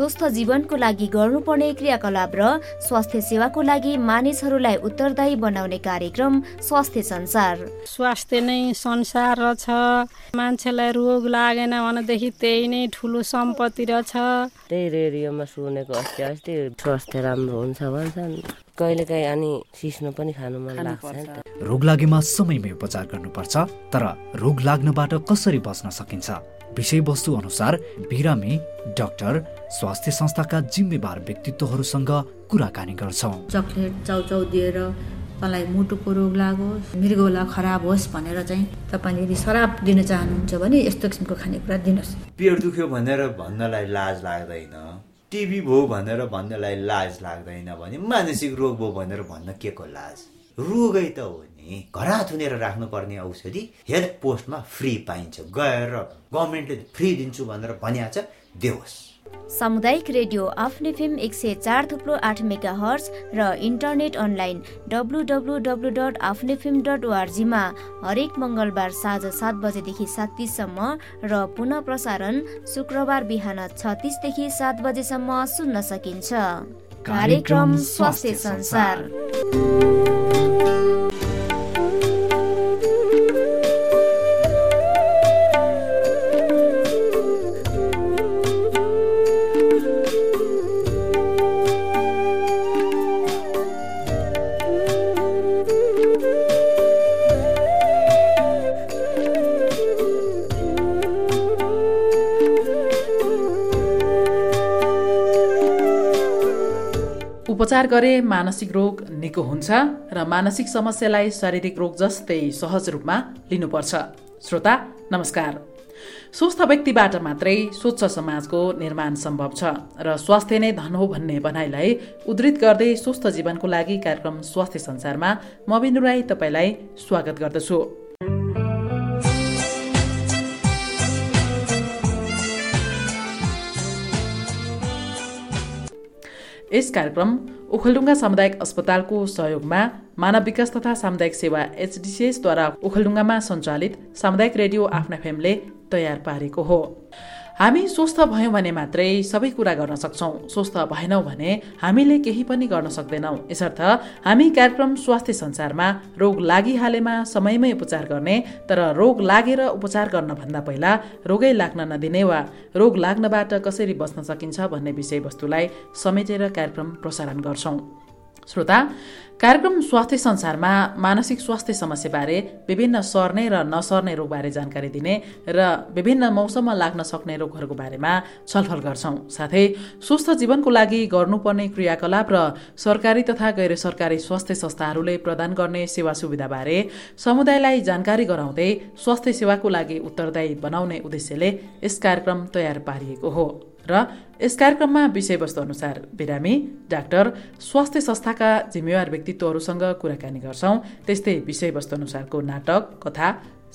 स्वस्थ जीवनको लागि गर्नुपर्ने क्रियाकलाप र स्वास्थ्य सेवाको लागि मानिसहरूलाई उत्तरदायी बनाउने कार्यक्रम स्वास्थ्य संसार। स्वास्थ्य नै संसार छ मान्छेलाई रोग लागेन भनेदेखि त्यही नै ठुलो सम्पत्ति रहेछ त्यही रेडियोमा सुनेको अस्ति अस्ति स्वास्थ्य राम्रो हुन्छ भन्छन्। कहिलेकाहीँ अनि सिस्नो पनि खानु मन लाग्छ रोग लागेमा समयमै उपचार गर्नुपर्छ तर रोग लाग्नबाट कसरी बच्न सकिन्छ? विषयवस्तु अनुसार बिरामी डाक्टर स्वास्थ्य संस्थाका जिम्मेवार व्यक्तित्वहरूसँग कुराकानी गर्छौँ। चक्लेट चाउचाउ दिएर तँलाई मुटुको रोग लागोस् मृगौला खराब होस् भनेर चाहिँ तपाईँले यदि शराब दिन चाहनुहुन्छ भने यस्तो किसिमको खानेकुरा दिनुहोस्। पेट दुख्यो भनेर भन्नलाई लाज लाग्दैन टिभी भयो भनेर भन्नलाई लाज लाग्दैन भने मानसिक रोग भयो भनेर भन्न के को लाज? रोगै त हो नि। घरा थुनेर राख्नुपर्ने औषधि हेल्थ पोस्टमा फ्री पाइन्छ। गएर गभर्मेन्टले फ्री दिन्छु भनेर भनिहाल्छ देओस्। सामुदायिक रेडियो आफ्नै फिल्म एक सय चार थुप्रो आठ मेगा हर्स र internet online W W W dot आफ्नै फिल्म डट ओआरजीमा हरेक मङ्गलबार साँझ सात बजेदेखि सात तिससम्म र पुनः प्रसारण शुक्रबार बिहान छ तिसदेखि सात बजेसम्म सुन्न सकिन्छ। कार्यक्रम स्वास्थ्य संसार। उपचार गरे मानसिक रोग निको हुन्छ र मानसिक समस्यालाई शारीरिक रोग जस्तै सहज रूपमा लिनुपर्छ। श्रोता नमस्कार। स्वस्थ व्यक्तिबाट मात्रै स्वच्छ समाजको निर्माण सम्भव छ र स्वास्थ्य नै धन हो भन्ने भनाइलाई उद्धृत गर्दै स्वस्थ जीवनको लागि कार्यक्रम स्वास्थ्य संसारमा म बिन्दु राई तपाईँलाई स्वागत गर्दछु। यस कार्यक्रम ओखलडुङ्गा सामुदायिक अस्पतालको सहयोगमा मानव विकास तथा सामुदायिक सेवा एचडिसिएसद्वारा ओखलडुङ्गामा सञ्चालित सामुदायिक रेडियो आफ्ना फेमले तयार पारेको हो। हामी स्वस्थ भयौँ भने मात्रै सबै कुरा गर्न सक्छौँ। स्वस्थ भएनौँ भने हामीले केही पनि गर्न सक्दैनौँ। यसर्थ हामी कार्यक्रम स्वास्थ्य संसारमा रोग लागिहालेमा समयमै उपचार गर्ने तर रोग लागेर उपचार गर्नभन्दा पहिला रोगै लाग्न नदिने वा रोग लाग्नबाट कसरी बच्न सकिन्छ भन्ने विषयवस्तुलाई समेटेर कार्यक्रम प्रसारण गर्छौँ। श्रोता कार्यक्रम स्वास्थ्य संसारमा मानसिक स्वास्थ्य समस्याबारे विभिन्न सर्ने र नसर्ने रोगबारे जानकारी दिने र विभिन्न मौसममा लाग्न सक्ने रोगहरूको बारेमा छलफल गर्छौँ। साथै स्वस्थ जीवनको लागि गर्नुपर्ने क्रियाकलाप र सरकारी तथा गैर सरकारी स्वास्थ्य संस्थाहरूले प्रदान गर्ने सेवा सुविधाबारे समुदायलाई जानकारी गराउँदै स्वास्थ्य सेवाको लागि उत्तरदायी बनाउने उद्देश्यले यस कार्यक्रम तयार पारिएको हो। र यस कार्यक्रममा विषयवस्तु अनुसार बिरामी डाक्टर स्वास्थ्य संस्थाका जिम्मेवार व्यक्तित्वहरूसँग कुराकानी गर्छौँ। त्यस्तै विषयवस्तु अनुसारको नाटक कथा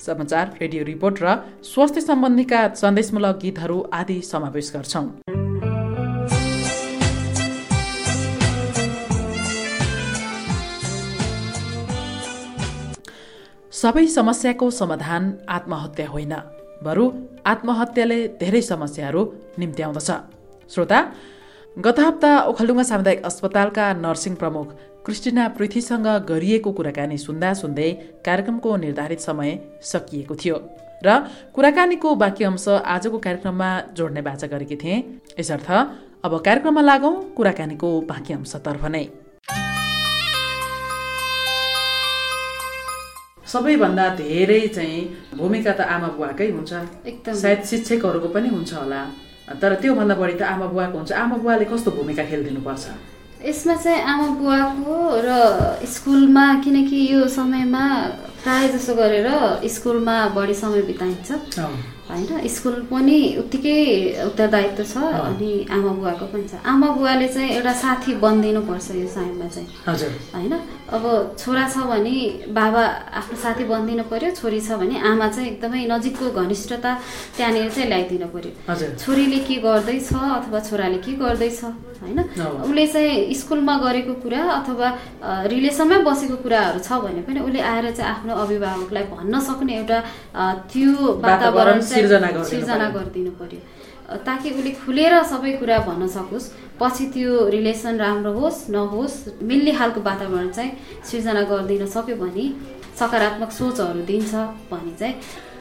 समाचार रेडियो रिपोर्ट र स्वास्थ्य सम्बन्धीका सन्देशमूलक गीतहरू आदि समावेश गर्छौँ। सबै समस्याको समाधान आत्महत्या होइन। बरु आत्महत्याले धेरै समस्याहरू निम्त्याउँदछ। श्रोता गत हप्ता ओखलडुङ्गा सामुदायिक अस्पतालका नर्सिङ प्रमुख क्रिस्टिना पृथ्वीसँग गरिएको कुराकानी सुन्दा सुन्दै कार्यक्रमको निर्धारित समय सकिएको थियो र कुराकानीको बाँकी अंश आजको कार्यक्रममा जोड्ने बाचा गरेकी थिएँ। यसर्थ अब कार्यक्रममा लागौँ कुराकानीको बाँकी अंशतर्फ नै। सबैभन्दा धेरै चाहिँ भूमिका त आमा बुवाकै हुन्छ। सायद शिक्षकहरूको पनि हुन्छ होला। तर त्योभन्दा बढी त आमा बुवाको हुन्छ। आमा बुवाले कस्तो भूमिका खेलिदिनुपर्छ? यसमा चाहिँ आमा बुवाको र स्कुलमा किनकि यो समयमा प्रायः जसो गरेर स्कुलमा बढी समय बिताइन्छ। होइन स्कुल पनि उत्तिकै उत्तरदायित्व छ अनि आमा बुवाको पनि छ। आमा बुवाले चाहिँ एउटा साथी बनिदिनुपर्छ यो समयमा चाहिँ। हजुर। होइन अब छोरा छ भने बाबा आफ्नो साथी बनिदिनु पर्यो छोरी छ भने आमा चाहिँ एकदमै नजिकको घनिष्ठता त्यहाँनिर चाहिँ ल्याइदिनु पर्यो। छोरीले के गर्दैछ अथवा छोराले के गर्दैछ होइन? उसले चाहिँ स्कुलमा गरेको कुरा अथवा रिलेसनमै बसेको कुराहरू छ भने पनि उसले आएर चाहिँ आफ्नो अभिभावकलाई भन्न सक्ने एउटा त्यो वातावरण सिर्जना गरिदिनु पर्यो। ताकि उसले खुलेर सबै कुरा भन्न सकोस्। पछि त्यो रिलेसन राम्रो होस् नहोस् मिल्ने खालको वातावरण चाहिँ सृजना गरिदिन सक्यो भने सकारात्मक सोचहरू दिन्छ भने चाहिँ।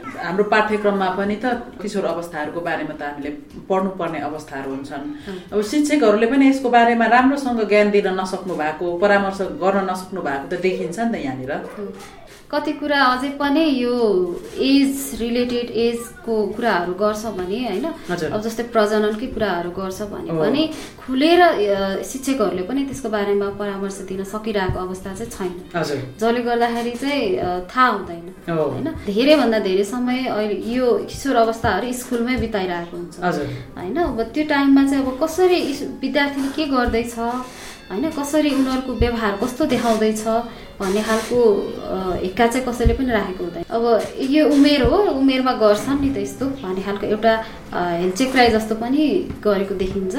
हाम्रो पाठ्यक्रममा पनि त किशोर अवस्थाहरूको बारेमा त हामीले पढ्नुपर्ने अवस्थाहरू हुन्छन्। अब शिक्षकहरूले पनि यसको बारेमा राम्रोसँग ज्ञान दिन नसक्नु भएको परामर्श गर्न नसक्नु भएको त देखिन्छ नि त यहाँनिर। कति कुरा अझै पनि यो एज रिलेटेड एजको कुराहरू गर्छ भने होइन। अब जस्तै प्रजननकै कुराहरू गर्छ भने। पनि खुलेर शिक्षकहरूले पनि त्यसको बारेमा परामर्श दिन सकिरहेको अवस्था चाहिँ छैन। जसले गर्दाखेरि चाहिँ थाहा हुँदैन। होइन? धेरैभन्दा धेरै समय अहिले यो किशोर अवस्थाहरू स्कुलमै बिताइरहेको हुन्छ। होइन? अब त्यो टाइममा चाहिँ अब कसरी इस- विद्यार्थीले के गर्दैछ? होइन? कसरी उनीहरूको व्यवहार कस्तो देखाउँदैछ? भन्ने खालको हिक्का चाहिँ कसैले पनि राखेको हुँदैन अब यो उमेर हो उमेरमा गर्छन् नि त यस्तो भन्ने खालको एउटा अ, हेलचेक्राइ जस्तो पनि गरेको देखिन्छ।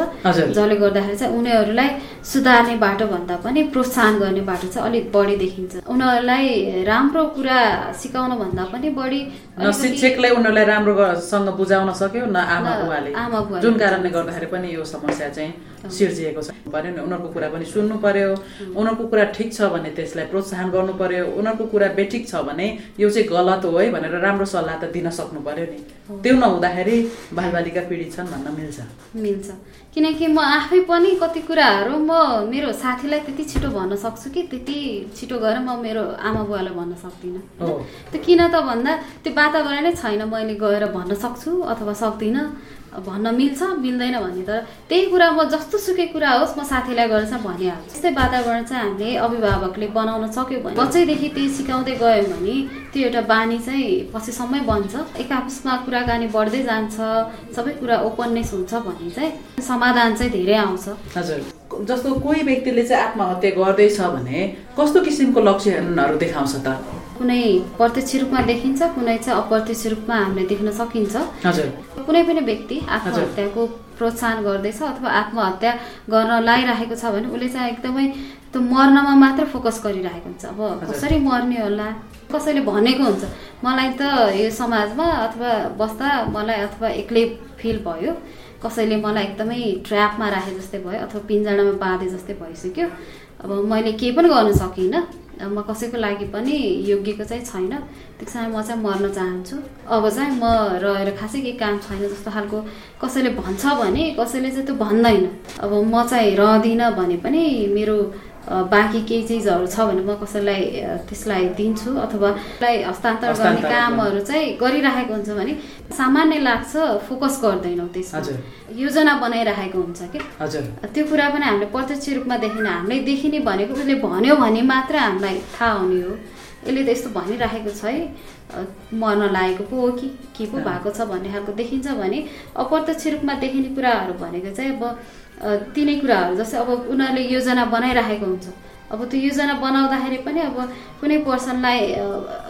जसले गर्दाखेरि चाहिँ उनीहरूलाई सुधार्ने बाटो भन्दा पनि प्रोत्साहन गर्ने बाटो चाहिँ अलिक बढी देखिन्छ। उनीहरूलाई राम्रो कुरा सिकाउन भन्दा पनि बढी शिक्षकले उनीहरूलाई राम्रोसँग बुझाउन सक्यो न आमा बुवाले। जुन कारणले गर्दाखेरि पनि यो समस्या चाहिँ सिर्जिएको छ। पर्यो नि उनीहरूको कुरा पनि सुन्नु पर्यो। उनीहरूको कुरा ठिक छ भने त्यसलाई प्रोत्साहन गर्नु पर्यो। उनीहरूको कुरा बेठिक छ भने यो चाहिँ गलत हो है भनेर राम्रो सल्लाह त दिन सक्नु पर्यो नि। त्यो नहुँदाखेरि बालबालिका पीडित छन् भन्न मिल्छ। मिल्छ। किनकि म आफै पनि कति कुराहरू म मेरो साथीलाई त्यति छिटो भन्न सक्छु कि? त्यति छिटो गएर म मेरो आमा बुवालाई भन्न सक्दिनँ। त्यो किन त भन्दा त्यो वातावरणै छैन मैले गएर भन्न सक्छु अथवा सक्दिनँ। भन्न मिल्छ मिल्दैन भन्ने। तर त्यही कुरा म जस्तो सुकै कुरा होस् म साथीलाई गएर चाहिँ भनिहाल्छु। त्यस्तै वातावरण चाहिँ हामीले अभिभावकले बनाउन सक्यो भने बच्चैदेखि त्यही सिकाउँदै गयो भने त्यो एउटा बानी चाहिँ पछिसम्मै बन्छ। एक आपसमा कुराकानी बढ्दै जान्छ सबै कुरा ओपननेस हुन्छ भने चाहिँ समाधान चाहिँ धेरै आउँछ। हजुर। जस्तो कोही व्यक्तिले चाहिँ आत्महत्या गर्दैछ भने कस्तो किसिमको लक्षणहरू देखाउँछ त? कुनै प्रत्यक्ष रूपमा देखिन्छ कुनै चाहिँ अप्रत्यक्ष रूपमा हामीले देख्न सकिन्छ। कुनै पनि व्यक्ति आत्महत्याको प्रोत्साहन गर्दैछ अथवा आत्महत्या गर्न लागिरहेको छ भने उसले चाहिँ एकदमै त्यो मर्नमा मात्र फोकस गरिरहेको हुन्छ। अब कसरी मर्ने होला? कसैले भनेको हुन्छ मलाई त यो समाजमा अथवा बस्दा मलाई अथवा एक्लै फिल भयो। कसैले मलाई एकदमै ट्र्यापमा राखे जस्तै भयो अथवा पिन्जडामा बाँधे जस्तै भइसक्यो। अब मैले केही पनि गर्न सकिनँ। म कसैको लागि पनि योग्यको चाहिँ छैन। त्यस कारण म चाहिँ मर्न चाहन्छु। अब चाहिँ म रहेर खासै केही काम छैन जस्तो खालको कसैले भन्छ भने कसैले चाहिँ त्यो भन्दैन। अब म चाहिँ रहँदिनँ भने पनि मेरो बाँकी केही चिजहरू छ भने म कसैलाई त्यसलाई दिन्छु अथवा हस्तान्तरण गर्ने कामहरू चाहिँ गरिराखेको हुन्छ भने सामान्य लाग्छ फोकस गर्दैनौँ त्यसमा। योजना बनाइराखेको हुन्छ कि? हजुर। त्यो कुरा पनि हामीले प्रत्यक्ष रूपमा देखिन हामीले देखिने भनेको उसले भन्यो भने मात्र हामीलाई थाहा हुने हो। यसले त यस्तो भनिराखेको छ है। मर्न लागेको पो हो कि? के पो भएको छ भन्ने खालको देखिन्छ भने अप्रत्यक्ष रूपमा देखिने कुराहरू भनेको चाहिँ अब तिनै कुराहरू जस्तै अब उनीहरूले योजना बनाइराखेको हुन्छ। अब त्यो योजना बनाउँदाखेरि पनि अब कुनै पर्सनलाई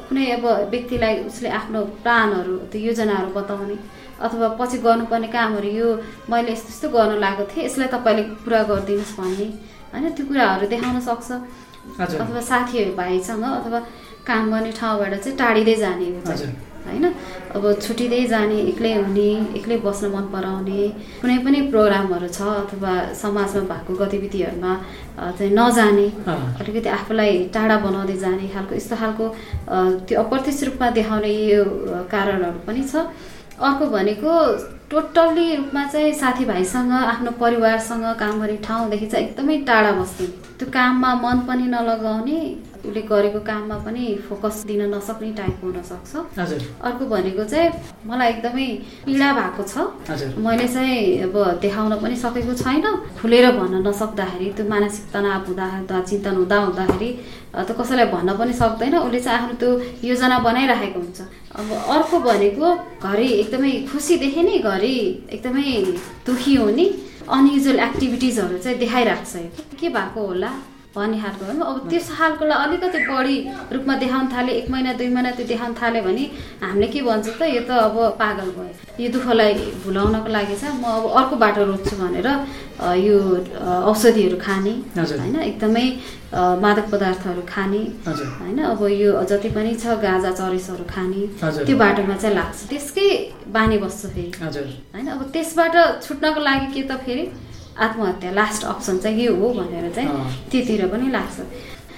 कुनै अब व्यक्तिलाई उसले आफ्नो प्लानहरू त्यो योजनाहरू बताउने अथवा पछि गर्नुपर्ने कामहरू यो मैले यस्तो यस्तो गर्न लागेको थिएँ यसलाई तपाईँले पुरा गरिदिनुहोस् भन्ने। होइन त्यो कुराहरू देखाउन सक्छ। अथवा साथी भाइसँग अथवा काम गर्ने ठाउँबाट चाहिँ टाढिँदै जाने। होइन अब छुट्टिँदै जाने एक्लै हुने एक्लै बस्न मन पराउने कुनै पनि प्रोग्रामहरू छ अथवा समाजमा भएको गतिविधिहरूमा चाहिँ नजाने। अलिकति आफूलाई टाढा बनाउँदै जाने खालको यस्तो खालको त्यो अप्रत्यक्ष रूपमा देखाउने यो कारणहरू पनि छ अर्को भनेको टोटल्ली रूपमा चाहिँ साथीभाइसँग आफ्नो परिवारसँग काम गर्ने ठाउँदेखि चाहिँ एकदमै टाढा बस्ने त्यो काममा मन पनि नलगाउने उसले गरेको काममा पनि फोकस दिन नसक्ने टाइपको हुनसक्छ। अर्को भनेको चाहिँ मलाई एकदमै पीडा भएको छ। मैले चाहिँ अब देखाउन पनि सकेको छैन। खुलेर भन्न नसक्दाखेरि त्यो मानसिक तनाव हुँदा चिन्तन हुँदा हुँदाखेरि त्यो कसैलाई भन्न पनि सक्दैन। उसले चाहिँ आफ्नो त्यो योजना बनाइराखेको हुन्छ। अब अर्को भनेको घरि एकदमै खुसी देख्ने घरि एकदमै दुखी हुने अनयुजुअल एक्टिभिटिजहरू चाहिँ देखाइरहेको छ। के भएको होला? भन्ने खालको हो अब त्यस खालकोलाई अलिकति बढी रूपमा देखाउन थाले एक महिना दुई महिना त्यो देखाउन थाल्यो भने हामीले के भन्छ त यो त अब पागल भयो। यो दुःखलाई भुलाउनको लागि चाहिँ म अब अर्को बाटो रोज्छु भनेर यो औषधिहरू खाने। होइन एकदमै मादक पदार्थहरू खाने होइन अब यो जति पनि छ गाजा चरिसहरू खाने। त्यो बाटोमा चाहिँ लाग्छ। त्यसकै बानी बस्छ फेरि। होइन अब त्यसबाट छुट्नको लागि के त फेरि आत्महत्या लास्ट अप्सन चाहिँ यो हो भनेर चाहिँ। त्योतिर पनि लाग्छ।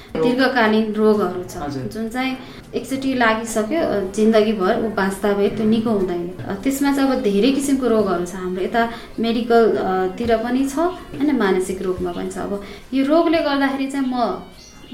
दीर्घकालीन रोगहरू छ। जुन चाहिँ एकचोटि लागिसक्यो जिन्दगीभर ऊ बाँच्दा भए त्यो निको हुँदैन। त्यसमा चाहिँ अब धेरै किसिमको रोगहरू छ। हाम्रो यता मेडिकल अ, तिर पनि छ होइन मानसिक रोगमा पनि छ। अब यो रोगले गर्दाखेरि चाहिँ म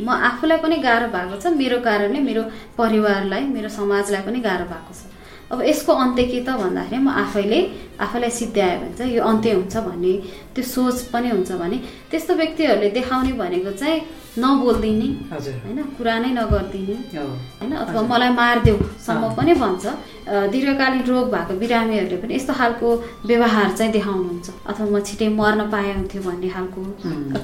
म आफूलाई पनि गाह्रो भएको छ। मेरो कारणले मेरो परिवारलाई मेरो समाजलाई पनि गाह्रो भएको छ। अब यसको अन्त्य के त भन्दाखेरि म आफैले आफैलाई सिद्ध्यायो भने चाहिँ यो अन्त्य हुन्छ भन्ने त्यो सोच पनि हुन्छ भने त्यस्तो व्यक्तिहरूले देखाउने भनेको चाहिँ नबोलिदिने। होइन कुरा नै नगरिदिने। हो। होइन अथवा मलाई मारिदेऊ सम्म पनि भन्छ। दीर्घकालीन रोग भएको बिरामीहरूले पनि यस्तो खालको व्यवहार चाहिँ देखाउनुहुन्छ। अथवा म छिटै मर्न पाए हुन्थ्यो भन्ने खालको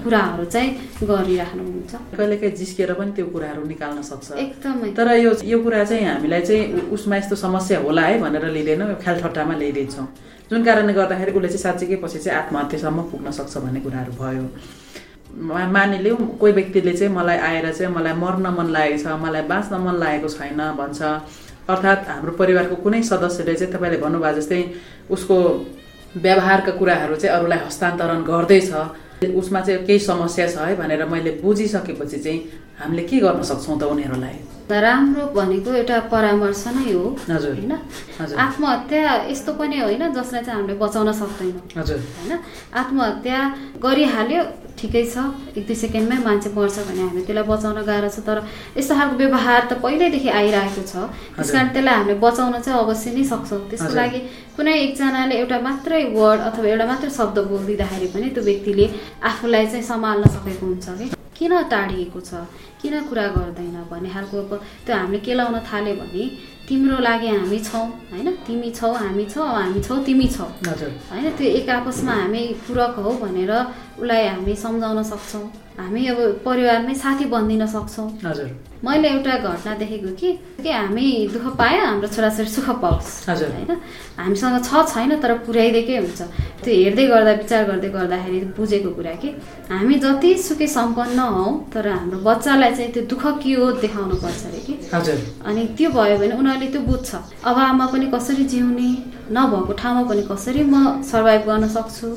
कुराहरू चाहिँ गरिराख्नुहुन्छ। कहिलेकाहीँ जिस्किएर पनि त्यो कुराहरू निकाल्न सक्छ। एकदमै। तर यो यो कुरा चाहिँ हामीलाई चाहिँ उसमा यस्तो समस्या होला है भनेर लिँदैनौँ। ख्यालठट्टामा ल्याइदिन्छौँ। जुन कारणले गर्दाखेरि उसले चाहिँ साँच्चीकै पछि चाहिँ आत्महत्यासम्म पुग्न सक्छ भन्ने कुराहरू भयो। मानिलिउँ कोही व्यक्तिले चाहिँ मलाई आएर चाहिँ मलाई मर्न मन लागेको छ मलाई बाँच्न मन लागेको छैन भन्छ। अर्थात् हाम्रो परिवारको कुनै सदस्यले चाहिँ तपाईँले भन्नुभयो जस्तै उसको व्यवहारका कुराहरू चाहिँ अरूलाई हस्तान्तरण गर्दैछ। उसमा चाहिँ केही समस्या छ है भनेर मैले बुझिसकेपछि चाहिँ हामीले के गर्न सक्छौँ त उनीहरूलाई? राम्रो भनेको एउटा परामर्श नै हो। हजुर होइन? आत्महत्या यस्तो पनि होइन जसलाई चाहिँ हामीले बचाउन सक्दैनौँ। हजुर। होइन? आत्महत्या गरिहाल्यो ठिकै छ एक दुई सेकेन्डमै मान्छे मर्छ भने हामी त्यसलाई बचाउन गाह्रो छ। तर यस्तो खालको व्यवहार त पहिल्यैदेखि आइरहेको छ। त्यस कारण त्यसलाई हामीले बचाउन चाहिँ अवश्य नै सक्छौँ। त्यसको। लागि कुनै एकजनाले एउटा मात्रै वर्ड अथवा एउटा मात्रै शब्द बोलिदिँदाखेरि पनि त्यो व्यक्तिले आफूलाई चाहिँ सम्हाल्न सकेको हुन्छ कि? किन टाढिएको छ? किन कुरा गर्दैन? भन्ने खालको अब त्यो हामीले केलाउन थाल्यो भने तिम्रो लागि हामी छौँ होइन? तिमी छौ हामी छौँ हामी छौ तिमी छौ। हजुर। होइन? त्यो एक आपसमा हामी पूरक हौ भनेर उसलाई हामी सम्झाउन सक्छौँ। हामी अब परिवारमै साथी बनिदिन सक्छौँ। हजुर। मैले एउटा घटना देखेको कि कि हामी दुःख पायो हाम्रो छोराछोरी सुख पाओस् हजुर। होइन? हामीसँग छ छैन तर पुर्याइदिएकै हुन्छ। त्यो हेर्दै गर्दा विचार गर्दै गर्दाखेरि बुझेको कुरा कि हामी जति सुकै सम्पन्न हौ तर हाम्रो बच्चालाई चाहिँ त्यो दुःख के हो देखाउनु पर्छ अरे कि? हजुर। अनि त्यो भयो भने उनीहरूले त्यो बुझ्छ। अभावमा पनि कसरी जिउने नभएको ठाउँमा पनि कसरी म सर्भाइभ गर्न सक्छु?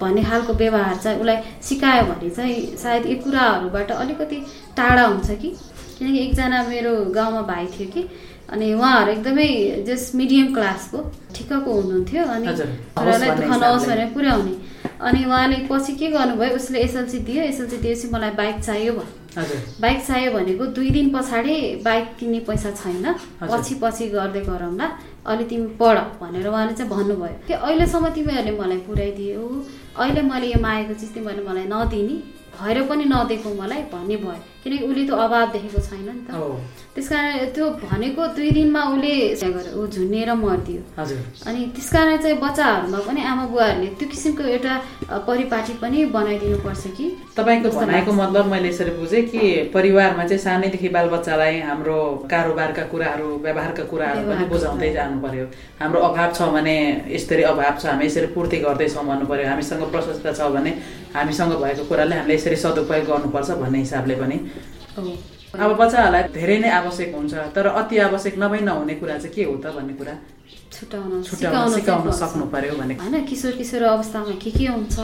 भन्ने खालको व्यवहार चाहिँ उसलाई सिकायो भने चाहिँ सायद यी कुराहरूबाट अलिकति टाढा हुन्छ कि? किनकि एकजना मेरो गाउँमा भाइ थियो कि अनि उहाँहरू एकदमै जस मिडियम क्लासको ठिक्कको हुनुहुन्थ्यो अनि। छोरालाई दुःख नहोस्। भनेर पुर्याउने। अनि उहाँले पछि के गर्नुभयो उसले एसएलसी दियो एसएलसी दिएपछि मलाई बाइक चाहियो भन्यो। हजुर। बाइक चाहियो भनेको दुई दिन पछाडि बाइक किन्ने पैसा छैन। पछि पछि गर्दै गरौँला। अहिले तिमी पढ भनेर उहाँले चाहिँ भन्नुभयो कि अहिलेसम्म तिमीहरूले मलाई पुऱ्याइदियो। अहिले मैले यो मागेको चिज तिमीहरूले मलाई नदिने। भएर पनि नदिएको मलाई भन्ने भयो। किनकि उसले त्यो अभाव देखेको छैन नि त। हो। त्यस कारण त्यो भनेको दुई दिनमा उसले ऊ झुन्निएर मरिदियो। अनि त्यस कारण चाहिँ बच्चाहरूमा पनि आमा बुवाहरूले त्यो किसिमको एउटा परिपाटी पनि बनाइदिनु पर्छ कि? तपाईँको भनाइको। मतलब मैले यसरी बुझेँ कि परिवारमा चाहिँ सानैदेखि बालबच्चालाई हाम्रो कारोबारका कुराहरू व्यवहारका कुराहरू पनि बुझाउँदै जानु पर्यो हाम्रो अभाव छ भने यसरी अभाव छ हामी यसरी पूर्ति गर्दैछौँ भन्नु पर्यो हामीसँग प्रशस्त छ भने हामीसँग भएको कुराले हामीले यसरी सदुपयोग गर्नुपर्छ भन्ने हिसाबले पनि। अब बच्चाहरूलाई धेरै नै आवश्यक हुन्छ तर अति आवश्यक नभई नहुने कुरा चाहिँ के हो त भन्ने कुरा छुट्याउन सिकाउन। सक्नु पर्यो भने होइन किशोर किशोर अवस्थामा के के हुन्छ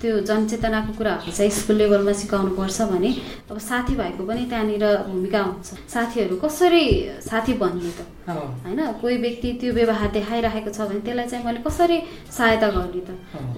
त्यो जनचेतनाको कुराहरू चाहिँ स्कुल लेभलमा सिकाउनु पर्छ भने अब साथीभाइको पनि त्यहाँनिर भूमिका हुन्छ। साथीहरू कसरी साथी बन्ने त? होइन कोही व्यक्ति त्यो व्यवहार देखाइरहेको छ भने त्यसलाई चाहिँ मैले कसरी सहायता गर्ने त?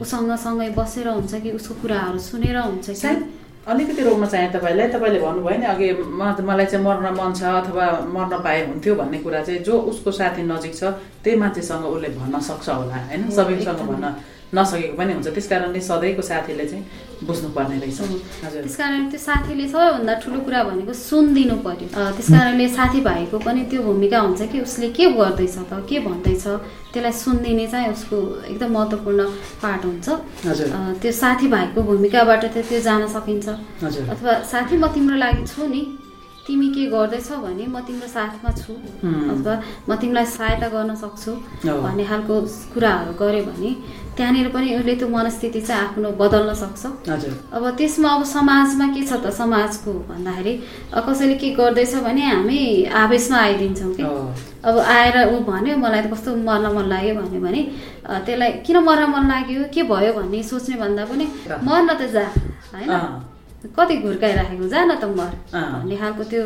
उसँग सँगै बसेर हुन्छ कि उसको कुराहरू सुनेर हुन्छ कि? अलिकति रोक्न चाहेँ तपाईँलाई तपाईँले भन्नुभयो नि अघि म मलाई चाहिँ मर्न मन छ अथवा मर्न पाए हुन्थ्यो भन्ने कुरा चाहिँ जो उसको साथी नजिक छ त्यही मान्छेसँग उसले भन्न सक्छ होला होइन? सबैसँग भन्न नसकेको पनि हुन्छ। त्यस कारणले सधैँको साथीले चाहिँ बुझ्नुपर्ने रहेछ। हजुर। त्यस कारणले त्यो साथीले सबैभन्दा ठुलो कुरा भनेको सुनिदिनु पर्यो। त्यस कारणले साथीभाइको पनि त्यो भूमिका हुन्छ कि उसले के गर्दैछ त के भन्दैछ त्यसलाई सुनिदिने चाहिँ उसको एकदम महत्त्वपूर्ण पार्ट हुन्छ। त्यो साथीभाइको भूमिकाबाट त त्यो जान सकिन्छ। हजुर। अथवा साथी म तिम्रो लागि छु नि। तिमी के गर्दैछौ भने म तिम्रो साथमा छु। अथवा म तिमीलाई सहायता गर्न सक्छु। भन्ने खालको कुराहरू गर्यो भने त्यहाँनिर पनि उसले त्यो मनस्थिति चाहिँ आफ्नो बदल्न सक्छ। अब त्यसमा अब समाजमा के छ त समाजको भन्दाखेरि कसैले के गर्दैछ भने हामी आवेशमा आइदिन्छौँ कि। अब आएर ऊ भन्यो मलाई त कस्तो मर्न मन लाग्यो भन्यो भने त्यसलाई किन मर्न मन लाग्यो? के भयो? भन्ने सोच्ने भन्दा पनि मर्न त जा होइन? कति घुर्काइराखेको जा न त मर। भन्ने खालको त्यो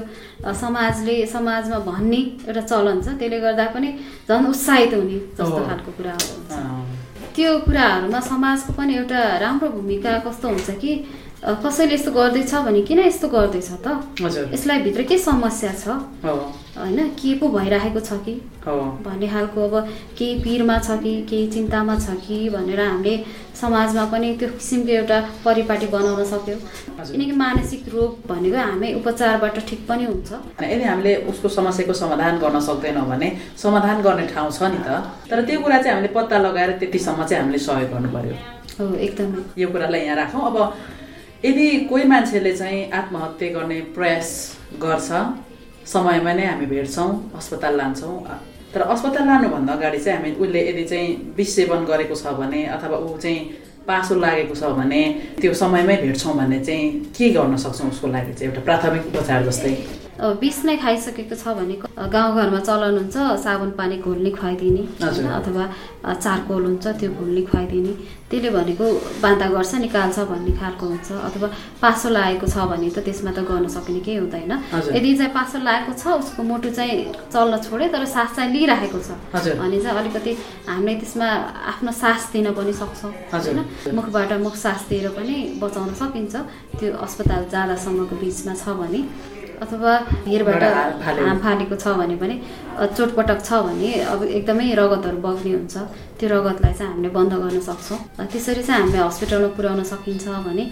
समाजले समाजमा भन्ने एउटा चलन छ। त्यसले गर्दा पनि झन् उत्साहित हुने जस्तो। खालको कुराहरू हुन्छ त्यो कुराहरूमा समाजको पनि एउटा राम्रो भूमिका कस्तो हुन्छ कि कसैले यस्तो गर्दैछ भने किन यस्तो गर्दैछ त? यसलाई भित्र के समस्या छ? होइन के पो भइरहेको छ कि? भन्ने खालको अब केही पिरमा छ कि केही चिन्तामा छ कि भनेर हामीले समाजमा पनि त्यो किसिमको एउटा परिपाटी बनाउन सक्यौँ। किनकि मानसिक रोग भनेको हामी उपचारबाट ठिक पनि हुन्छ। यदि हामीले उसको समस्याको समाधान गर्न सक्दैनौँ भने समाधान गर्ने ठाउँ छ नि त। तर त्यो कुरा चाहिँ हामीले पत्ता लगाएर त्यतिसम्म चाहिँ हामीले सहयोग गर्नु पर्यो हो एकदमै। यो कुरालाई यहाँ राखौँ। अब यदि कोही मान्छेले चाहिँ आत्महत्या गर्ने प्रयास गर्छ समयमा नै हामी भेट्छौँ अस्पताल लान्छौँ तर अस्पताल लानुभन्दा अगाडि चाहिँ हामी उसले यदि चाहिँ विष सेवन गरेको छ भने अथवा ऊ चाहिँ पासो लागेको छ भने त्यो समयमै भेट्छौँ भने चाहिँ के गर्न सक्छौँ उसको लागि चाहिँ एउटा प्राथमिक उपचार जस्तै? विष नै खाइसकेको छ भने गाउँघरमा चलन हुन्छ साबुन पानी घोल्ने खुवाइदिने। होइन? अथवा चारकोल हुन्छ त्यो घोल्ने खुवाइदिने त्यसले भनेको बान्ता गर्छ निकाल्छ भन्ने खालको हुन्छ अथवा पासो लागेको छ भने त त्यसमा त गर्न सक्ने केही हुँदैन। यदि चाहिँ पासो लागेको छ उसको मुटु चाहिँ चल्न छोड्यो तर सास चाहिँ लिइरहेको छ। भने चाहिँ अलिकति हामीले त्यसमा आफ्नो सास दिन पनि सक्छौँ। होइन मुखबाट मुख सास दिएर पनि बचाउन सकिन्छ त्यो अस्पताल जाँदासम्मको बिचमा छ भने अथवा भिरबाट बाट हात फाल्यो। हाम फालेको छ भने पनि चोटपटक छ भने अब एकदमै रगतहरू बग्ने हुन्छ त्यो रगतलाई चाहिँ हामीले बन्द गर्न सक्छौँ त्यसरी चाहिँ हामीले हस्पिटलमा पुर्याउन सकिन्छ भने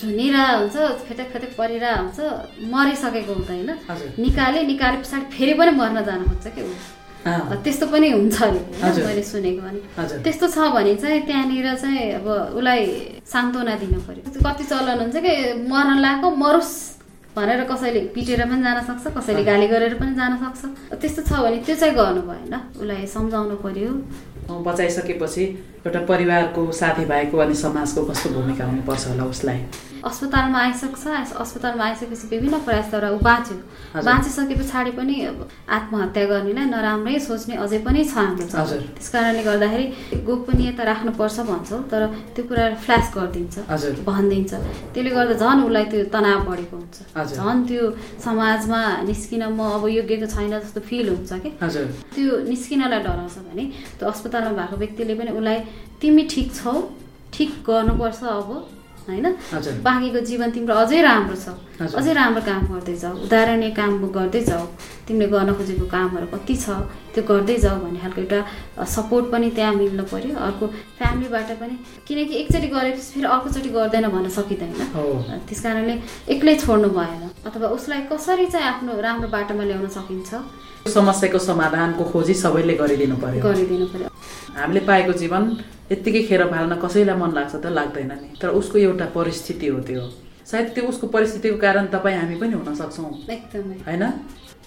झुनिरा हुन्छ फेतेक फेतेक परिरहेको हुन्छ मरिसकेको हुँदैन। निकाले निकाले पछाडि फेरि पनि मर्न जानु खोज्छ कि ऊ त्यस्तो पनि हुन्छ अरे। मैले सुनेको भने। त्यस्तो छ भने चाहिँ त्यहाँनिर चाहिँ अब उसलाई सान्त्वना दिनु पर्यो कति चलन हुन्छ कि मर्न लागेको मरोस् भनेर कसैले पिटेर पनि जान सक्छ कसैले गाली गरेर पनि जान सक्छ। त्यस्तो छ भने त्यो चाहिँ गर्नु भएन उसलाई सम्झाउनु पर्यो। बचाइसकेपछि एउटा परिवारको साथीभाइको अनि समाजको कस्तो भूमिका हुनुपर्छ होला उसलाई अस्पतालमा आइसक्छ अस- अस्पतालमा आइसकेपछि विभिन्न प्रयासद्वारा ऊ बाँच्यो। बाँचिसके पछाडि पनि आत्महत्या गर्नेलाई नराम्रै सोच्ने अझै पनि छ हाम्रो। त्यस कारणले गर्दाखेरि गोपनीयता राख्नुपर्छ भन्छौँ तर त्यो कुरा फ्ल्यास गरिदिन्छ हजुर। भनिदिन्छ त्यसले गर्दा झन् उसलाई त्यो तनाव बढेको हुन्छ। झन् त्यो समाजमा निस्किन म अब योग्यको छैन जस्तो फिल हुन्छ कि हजुर त्यो निस्किनलाई डराउँछ भने त्यो अस्पतालमा भएको व्यक्तिले पनि उसलाई तिमी ठिक छौ ठिक गर्नुपर्छ अब होइन। बाँकीको जीवन तिम्रो अझै राम्रो छ। अझै राम्रो काम गर्दै जाऊ उदाहरणीय काम गर्दै जाऊ। तिमीले गर्न खोजेको कामहरू कति छ त्यो गर्दै जाऊ भन्ने खालको एउटा सपोर्ट पनि त्यहाँ मिल्नु पर्यो। अर्को फ्यामिलीबाट पनि किनकि एकचोटि गरेपछि फेरि अर्कोचोटि गर्दैन भन्न सकिँदैन। त्यस कारणले एक्लै छोड्नु भएन। अथवा उसलाई कसरी चाहिँ आफ्नो राम्रो बाटोमा ल्याउन सकिन्छ समस्याको समाधानको खोजी सबैले गरिदिनु पर्यो। गरिदिनु पर्यो। हामीले पाएको जीवन यत्तिकै खेर फाल्न कसैलाई मन लाग्छ त लाग्दैन नि। तर उसको एउटा परिस्थिति हो त्यो। सायद त्यो उसको परिस्थितिको कारण तपाईँ हामी पनि हुन सक्छौँ। एकदमै। होइन?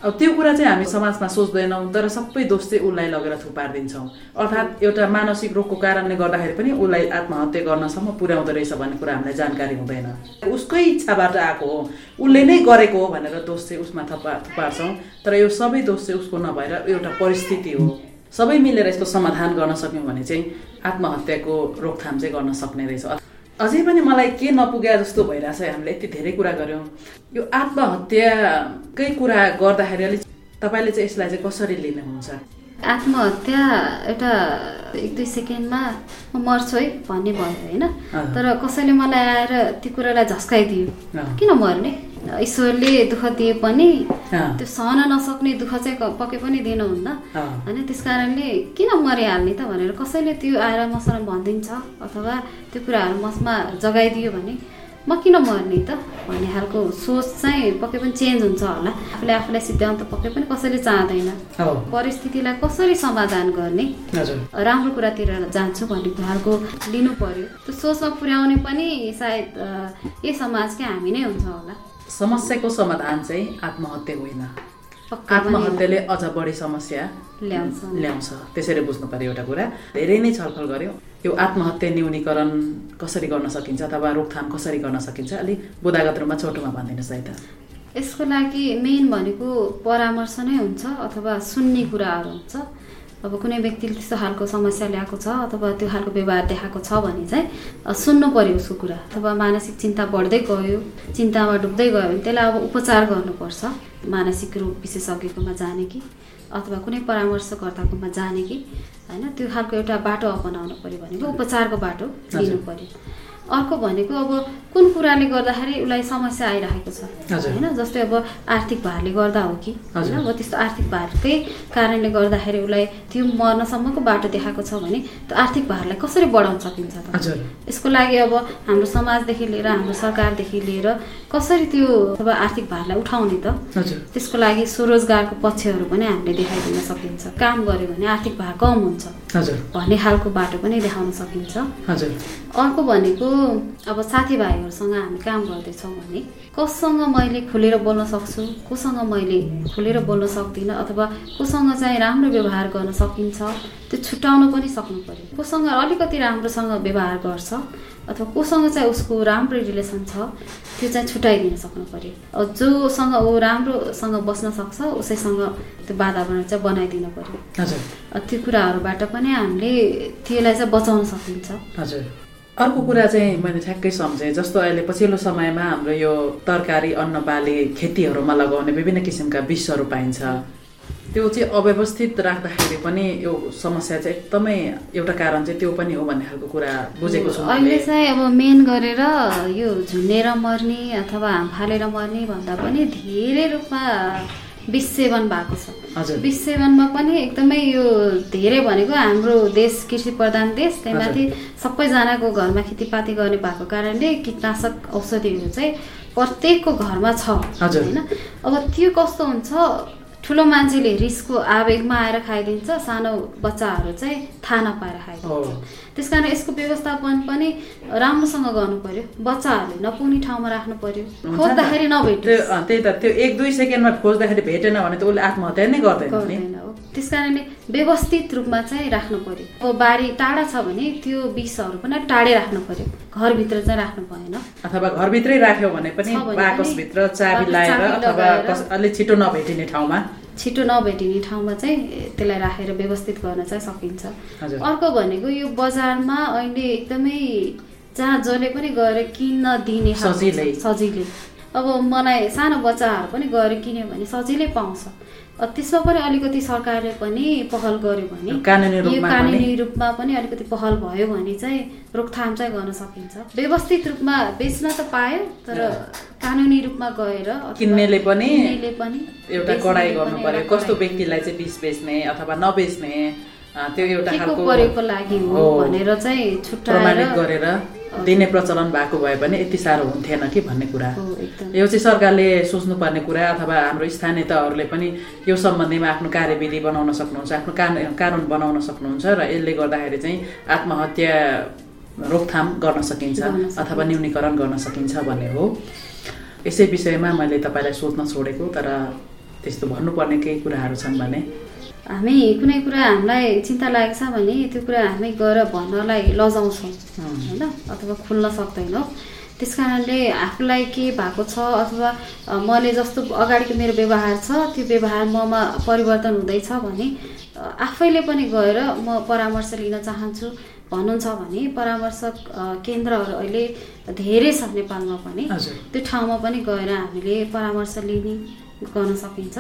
अब त्यो कुरा चाहिँ हामी समाजमा सोच्दैनौँ तर सबै दोष चाहिँ उसलाई लगेर थुपारिदिन्छौँ। अर्थात् एउटा मानसिक रोगको कारणले गर्दाखेरि पनि उसलाई आत्महत्या गर्नसम्म पुर्याउँदो रहेछ भन्ने कुरा हामीलाई जानकारी हुँदैन। उसकै इच्छाबाट आएको हो। उसले नै गरेको हो भनेर दोष चाहिँ उसमा थपा थुपार्छौँ। तर यो सबै दोष चाहिँ उसको नभएर एउटा परिस्थिति हो। सबै मिलेर यसको समाधान गर्न सक्यौँ भने चाहिँ आत्महत्याको रोकथाम चाहिँ गर्न सक्ने रहेछ। अझै पनि मलाई के नपुग्या जस्तो भइरहेछ हामीले यति धेरै कुरा गऱ्यौँ यो आत्महत्याकै कुरा गर्दाखेरि अलिक तपाईँले चाहिँ यसलाई चाहिँ कसरी लिनुहुन्छ आत्महत्या एउटा एक दुई सेकेन्डमा म मर्छु है भन्ने भयो होइन। तर कसैले मलाई आएर त्यो कुरालाई झस्काइदियो। किन मर्ने ईश्वरले दुःख दिए पनि त्यो सहन नसक्ने दुःख चाहिँ पक्कै पनि दिनुहुन्न होइन त्यस कारणले किन मरिहाल्ने त भनेर कसैले त्यो आएर मसँग भनिदिन्छ अथवा त्यो कुराहरू मसमा जगाइदियो भने म किन मर्ने त भन्ने खालको सोच चाहिँ पक्कै पनि चेन्ज हुन्छ होला। आफूले आफूलाई सिद्ध्याउन त पक्कै पनि कसैले चाहँदैन। परिस्थितिलाई कसरी समाधान गर्ने? राम्रो कुरातिर जान्छु भन्ने खालको लिनु पर्यो। त्यो सोचमा पुर्याउने पनि सायद यही समाजकै हामी नै हुन्छ होला। समस्याको समाधान चाहिँ आत्महत्या होइन। आत्महत्याले अझ बढी समस्या ल्याउँछ। ल्याउँछ। त्यसरी बुझ्नु पर्यो एउटा कुरा। धेरै नै छलफल गऱ्यौँ यो आत्महत्या न्यूनीकरण कसरी गर्न सकिन्छ अथवा रोकथाम कसरी गर्न सकिन्छ अलिक बुदागत रूपमा छोटोमा भनिदिनुहोस् है त। यसको लागि मेन भनेको परामर्श नै हुन्छ अथवा सुन्ने कुराहरू हुन्छ। अब कुनै व्यक्तिले त्यस्तो खालको समस्या ल्याएको छ अथवा त्यो खालको व्यवहार देखाएको छ भने चाहिँ सुन्नु पर्यो उसको कुरा। अथवा मानसिक चिन्ता बढ्दै गयो चिन्तामा डुब्दै गयो भने त्यसलाई अब उपचार गर्नुपर्छ मानसिक रोग विशेषज्ञकोमा जाने कि अथवा कुनै परामर्शकर्ताकोमा जाने कि होइन? त्यो खालको एउटा बाटो अपनाउनु पर्यो भनेको उपचारको बाटो लिनु पर्यो। अर्को भनेको अब कुन कुराले गर्दाखेरि उसलाई समस्या आइरहेको छ। होइन जस्तै अब आर्थिक भारले गर्दा हो कि। होइन अब त्यस्तो आर्थिक भारकै कारणले गर्दाखेरि उसलाई त्यो मर्नसम्मको बाटो देखाएको छ भने त्यो आर्थिक भारलाई कसरी बढाउन सकिन्छ त? यसको लागि अब हाम्रो समाजदेखि लिएर हाम्रो सरकारदेखि लिएर कसरी त्यो अब आर्थिक भारलाई उठाउने त? त्यसको लागि स्वरोजगारको पक्षहरू पनि हामीले देखाइदिन सकिन्छ। काम गऱ्यो भने आर्थिक भार कम हुन्छ। हजुर। भन्ने खालको बाटो पनि देखाउन सकिन्छ। हजुर। अर्को भनेको अब साथीभाइहरूसँग हामी काम गर्दैछौँ भने कससँग मैले खुलेर बोल्न सक्छु कोसँग मैले खुलेर बोल्न सक्दिनँ अथवा कोसँग चाहिँ राम्रो व्यवहार गर्न सकिन्छ त्यो छुट्याउन पनि सक्नु पर्यो। कोसँग अलिकति राम्रोसँग व्यवहार गर्छ अथवा कोसँग चाहिँ उसको राम्रो रिलेसन छ त्यो चाहिँ छुट्याइदिन सक्नु अब जोसँग ऊ राम्रोसँग बस्न सक्छ उसैसँग त्यो वातावरण चाहिँ बनाइदिनु अब त्यो कुराहरूबाट पनि हामीले त्यसलाई चाहिँ बचाउन सकिन्छ। हजुर। अर्को कुरा चाहिँ मैले ठ्याक्कै सम्झेँ जस्तो अहिले पछिल्लो समयमा हाम्रो यो तरकारी अन्न बाली खेतीहरूमा लगाउने विभिन्न किसिमका विषहरू पाइन्छ। त्यो चाहिँ अव्यवस्थित राख्दाखेरि पनि यो समस्या चाहिँ एकदमै एउटा कारण चाहिँ त्यो पनि हो भन्ने खालको कुरा बुझेको छु अहिले चाहिँ अब मेन गरेर यो झुन्डेर मर्ने अथवा फालेर मर्ने भन्दा पनि धेरै रूपमा विष सेवन भएको छ। हजुर। पनि एकदमै यो धेरै भनेको हाम्रो देश कृषि प्रधान देश त्यही माथि सबैजनाको घरमा खेतीपाती गर्ने भएको कारणले कीटनाशक औषधिहरू चाहिँ प्रत्येकको घरमा छ। होइन? अब त्यो कस्तो हुन्छ? ठुलो मान्छेले रिसको आवेगमा आएर खाइदिन्छ सानो बच्चाहरू चाहिँ थाहा नपाएर खाइदिन्छ। त्यस कारण यसको व्यवस्थापन पनि राम्रोसँग गर्नु पर्यो बच्चाहरूले नपुग्ने ठाउँमा राख्नु पर्यो। खोज्दाखेरि नभेट्यो अँ, त्यही त त्यो एक दुई सेकेन्डमा खोज्दाखेरि भेटेन भने त उसले आत्महत्या नै गर्दैन हो। त्यस कारणले व्यवस्थित रूपमा चाहिँ राख्नु पर्यो अब बारी टाढा छ भने त्यो विषहरू पनि टाढै राख्नु पर्यो घरभित्र चाहिँ राख्नु भएन अथवा घरभित्रै राख्यो भने पनि बाकसभित्र चाबी अथवा लगाएर। कस अलिक छिटो नभेटिने ठाउँमा छिटो नभेटिने ठाउँमा चाहिँ त्यसलाई राखेर व्यवस्थित गर्न चाहिँ सकिन्छ। अर्को भनेको यो बजारमा अहिले एकदमै जहाँ जसले पनि गएर किन्न दिने सजिलै। अब मलाई सानो बच्चाहरू पनि गएर किन्यो भने सजिलै पाउँछ। त्यसमा पनि अलिकति सरकारले पनि पहल गर्यो भने यो कानुनी रूपमा पनि अलिकति पहल भयो भने चाहिँ रोकथाम चाहिँ गर्न सकिन्छ। व्यवस्थित रूपमा बेच्न त पायो तर कानुनी रूपमा गएर किन्नेले पनि एउटा पनि गर्नु पर्यो। कस्तो। व्यक्तिलाई चाहिँ बिस बेच्ने अथवा नबेच्ने त्यो एउटा लागि हो। भनेर चाहिँ छुट्याएर गरेर दिने प्रचलन भएको भए पनि यति साह्रो हुन्थेन कि भन्ने कुरा। यो चाहिँ सरकारले सोच्नुपर्ने कुरा अथवा हाम्रो स्थानीय तहहरूले पनि यो सम्बन्धीमा आफ्नो कार्यविधि बनाउन सक्नुहुन्छ आफ्नो कान कानुन बनाउन सक्नुहुन्छ र यसले गर्दाखेरि चाहिँ आत्महत्या रोकथाम गर्न सकिन्छ। अथवा न्यूनीकरण गर्न सकिन्छ भन्ने हो। यसै विषयमा मैले तपाईँलाई सोध्न छोडेको तर त्यस्तो भन्नुपर्ने केही कुराहरू छन् भने हामी कुनै कुरा हामीलाई चिन्ता लागेको छ भने त्यो कुरा हामी गएर भन्नलाई लजाउँछौँ होइन? अथवा खुल्न सक्दैनौँ। त्यस कारणले आफूलाई के भएको छ अथवा मैले जस्तो अगाडिको मेरो व्यवहार छ त्यो व्यवहार ममा परिवर्तन हुँदैछ भने आफैले पनि गएर म परामर्श लिन चाहन्छु भन्नुहुन्छ भने परामर्शक अ, केन्द्रहरू अहिले धेरै छ नेपालमा पनि। त्यो ठाउँमा पनि गएर हामीले परामर्श लिने गर्न सकिन्छ।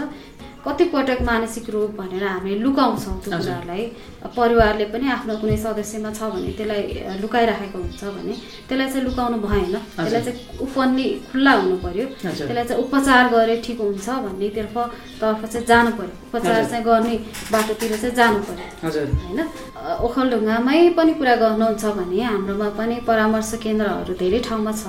कतिपटक मानसिक रोग भनेर हामीले लुकाउँछौँ त्यो कुराहरूलाई। परिवारले पनि आफ्नो कुनै सदस्यमा छ भने त्यसलाई लुकाइराखेको हुन्छ भने त्यसलाई चाहिँ लुकाउनु भएन। त्यसलाई चाहिँ उपन्ने खुल्ला हुनु पर्यो। त्यसलाई चाहिँ उपचार गरे ठिक हुन्छ भन्नेतर्फ तर्फ चाहिँ जानु पर्यो। उपचार चाहिँ गर्ने बाटोतिर चाहिँ जानु पर्यो। होइन? ओखलढुङ्गामै पनि कुरा गर्नुहुन्छ भने हाम्रोमा पनि परामर्श केन्द्रहरू धेरै ठाउँमा छ।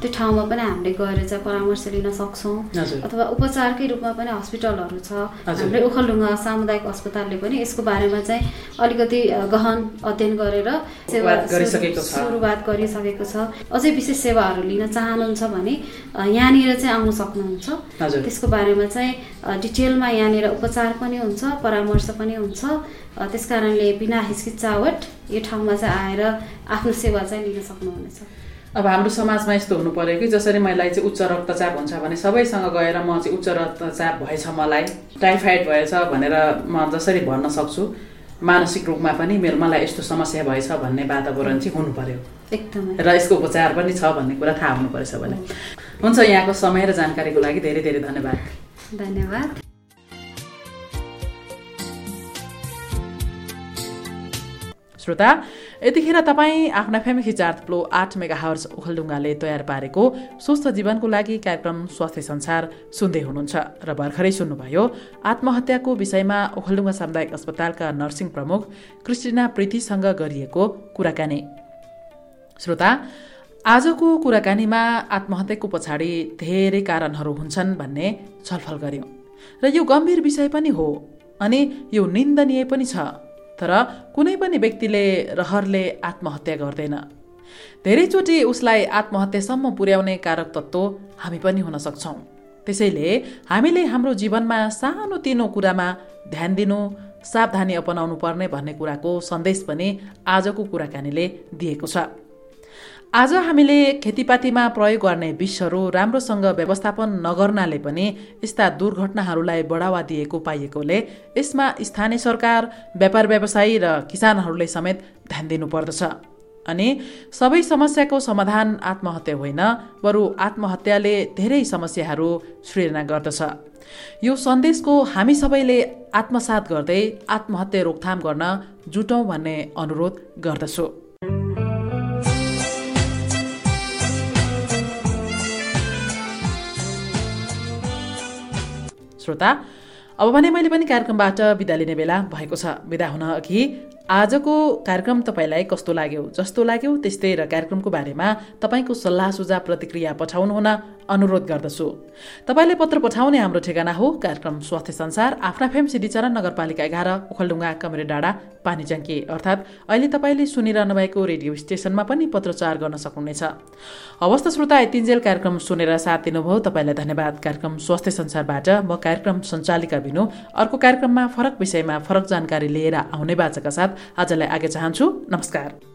त्यो ठाउँमा पनि हामीले गएर चाहिँ परामर्श लिन सक्छौँ। अथवा उपचारकै रूपमा पनि हस्पिटलहरू छ। हाम्रो ओखलढुङ्गा सामुदायिक अस्पतालले पनि यसको बारेमा चाहिँ अलिकति गहन अध्ययन गरेर सेवा सुरुवात गरिसकेको छ। अझै विशेष सेवाहरू लिन चाहनुहुन्छ भने यहाँनिर चाहिँ आउन सक्नुहुन्छ। त्यसको बारेमा चाहिँ डिटेलमा यहाँनिर उपचार पनि हुन्छ परामर्श पनि हुन्छ। त्यस कारणले बिना हिचकिचावट यो ठाउँमा चाहिँ आएर आफ्नो सेवा चाहिँ लिन सक्नुहुनेछ। अब हाम्रो समाजमा यस्तो हुनु पऱ्यो कि जसरी मलाई चाहिँ उच्च रक्तचाप हुन्छ भने सबैसँग गएर म चाहिँ उच्च रक्तचाप भएछ मलाई टाइफाइड भएछ भनेर म जसरी भन्न सक्छु। मानसिक रूपमा पनि मेरो मलाई यस्तो समस्या भएछ भन्ने वातावरण चाहिँ हुनु पर्यो एकदमै। र यसको उपचार पनि छ भन्ने कुरा थाहा हुनु परेछ भने। हुन्छ यहाँको समय र जानकारीको लागि धेरै धेरै धन्यवाद। धन्यवाद। श्रोता यतिखेर तपाईँ आफ्ना फेमी खिचार प्लो आठ मेगा हर्स ओखलडुङ्गाले तयार पारेको स्वस्थ जीवनको लागि कार्यक्रम स्वास्थ्य संसार सुन्दै हुनुहुन्छ र भर्खरै सुन्नुभयो आत्महत्याको विषयमा ओखलडुङ्गा सामुदायिक अस्पतालका नर्सिङ प्रमुख क्रिस्टिना प्रीतिसँग गरिएको कुराकानी। श्रोता आजको कुराकानीमा आत्महत्याको पछाडि धेरै कारणहरू हुन्छन् भन्ने छलफल गर्यौँ र यो गम्भीर विषय पनि हो अनि यो निन्दनीय पनि छ। तर कुनै पनि व्यक्तिले रहरले आत्महत्या गर्दैन। धेरैचोटि उसलाई आत्महत्यासम्म पुर्याउने कारक तत्त्व हामी पनि हुन सक्छौँ। त्यसैले हामीले हाम्रो जीवनमा सानो तिनो कुरामा ध्यान दिनु सावधानी अपनाउनु पर्ने भन्ने कुराको सन्देश पनि आजको कुराकानीले दिएको छ। आज हामीले खेतीपातीमा प्रयोग गर्ने विषहरू राम्रोसँग व्यवस्थापन नगर्नाले पनि यस्ता दुर्घटनाहरूलाई बढावा दिएको पाइएकोले यसमा स्थानीय सरकार व्यापार व्यवसायी र किसानहरूले समेत ध्यान दिनुपर्दछ। अनि सबै समस्याको समाधान आत्महत्या होइन बरु आत्महत्याले धेरै समस्याहरू सृजना गर्दछ। यो सन्देशको हामी सबैले आत्मसात गर्दै आत्महत्या रोकथाम गर्न जुटौँ भन्ने अनुरोध गर्दछु। श्रोता अब भने मैले पनि कार्यक्रमबाट बिदा लिने बेला भएको छ। बिदा हुन अघि आजको कार्यक्रम तपाईँलाई कस्तो लाग्यो जस्तो लाग्यो त्यस्तै र कार्यक्रमको बारेमा तपाईँको सल्लाह सुझाव प्रतिक्रिया पठाउनुहुन अनुरोध गर्दछु। तपाईँले पत्र पठाउने हाम्रो ठेगाना हो कार्यक्रम स्वास्थ्य संसार आफ्ना फेम सिद्धिचरण नगरपालिका एघार उखलडुङ्गा कमरे डाँडा पानीजङ्की अर्थात् अहिले तपाईँले सुनिरहनु भएको रेडियो स्टेसनमा पनि पत्रचार गर्न सक्नुहुनेछ। अवस्था श्रोता यतिन्जेल कार्यक्रम सुनेर साथ दिनुभयो तपाईँलाई धन्यवाद। कार्यक्रम स्वास्थ्य संसारबाट म कार्यक्रम सञ्चालिका बिनु। अर्को कार्यक्रममा फरक विषयमा फरक जानकारी लिएर आउने बाचाका साथ आजलाई आगे चाहन्छु। नमस्कार।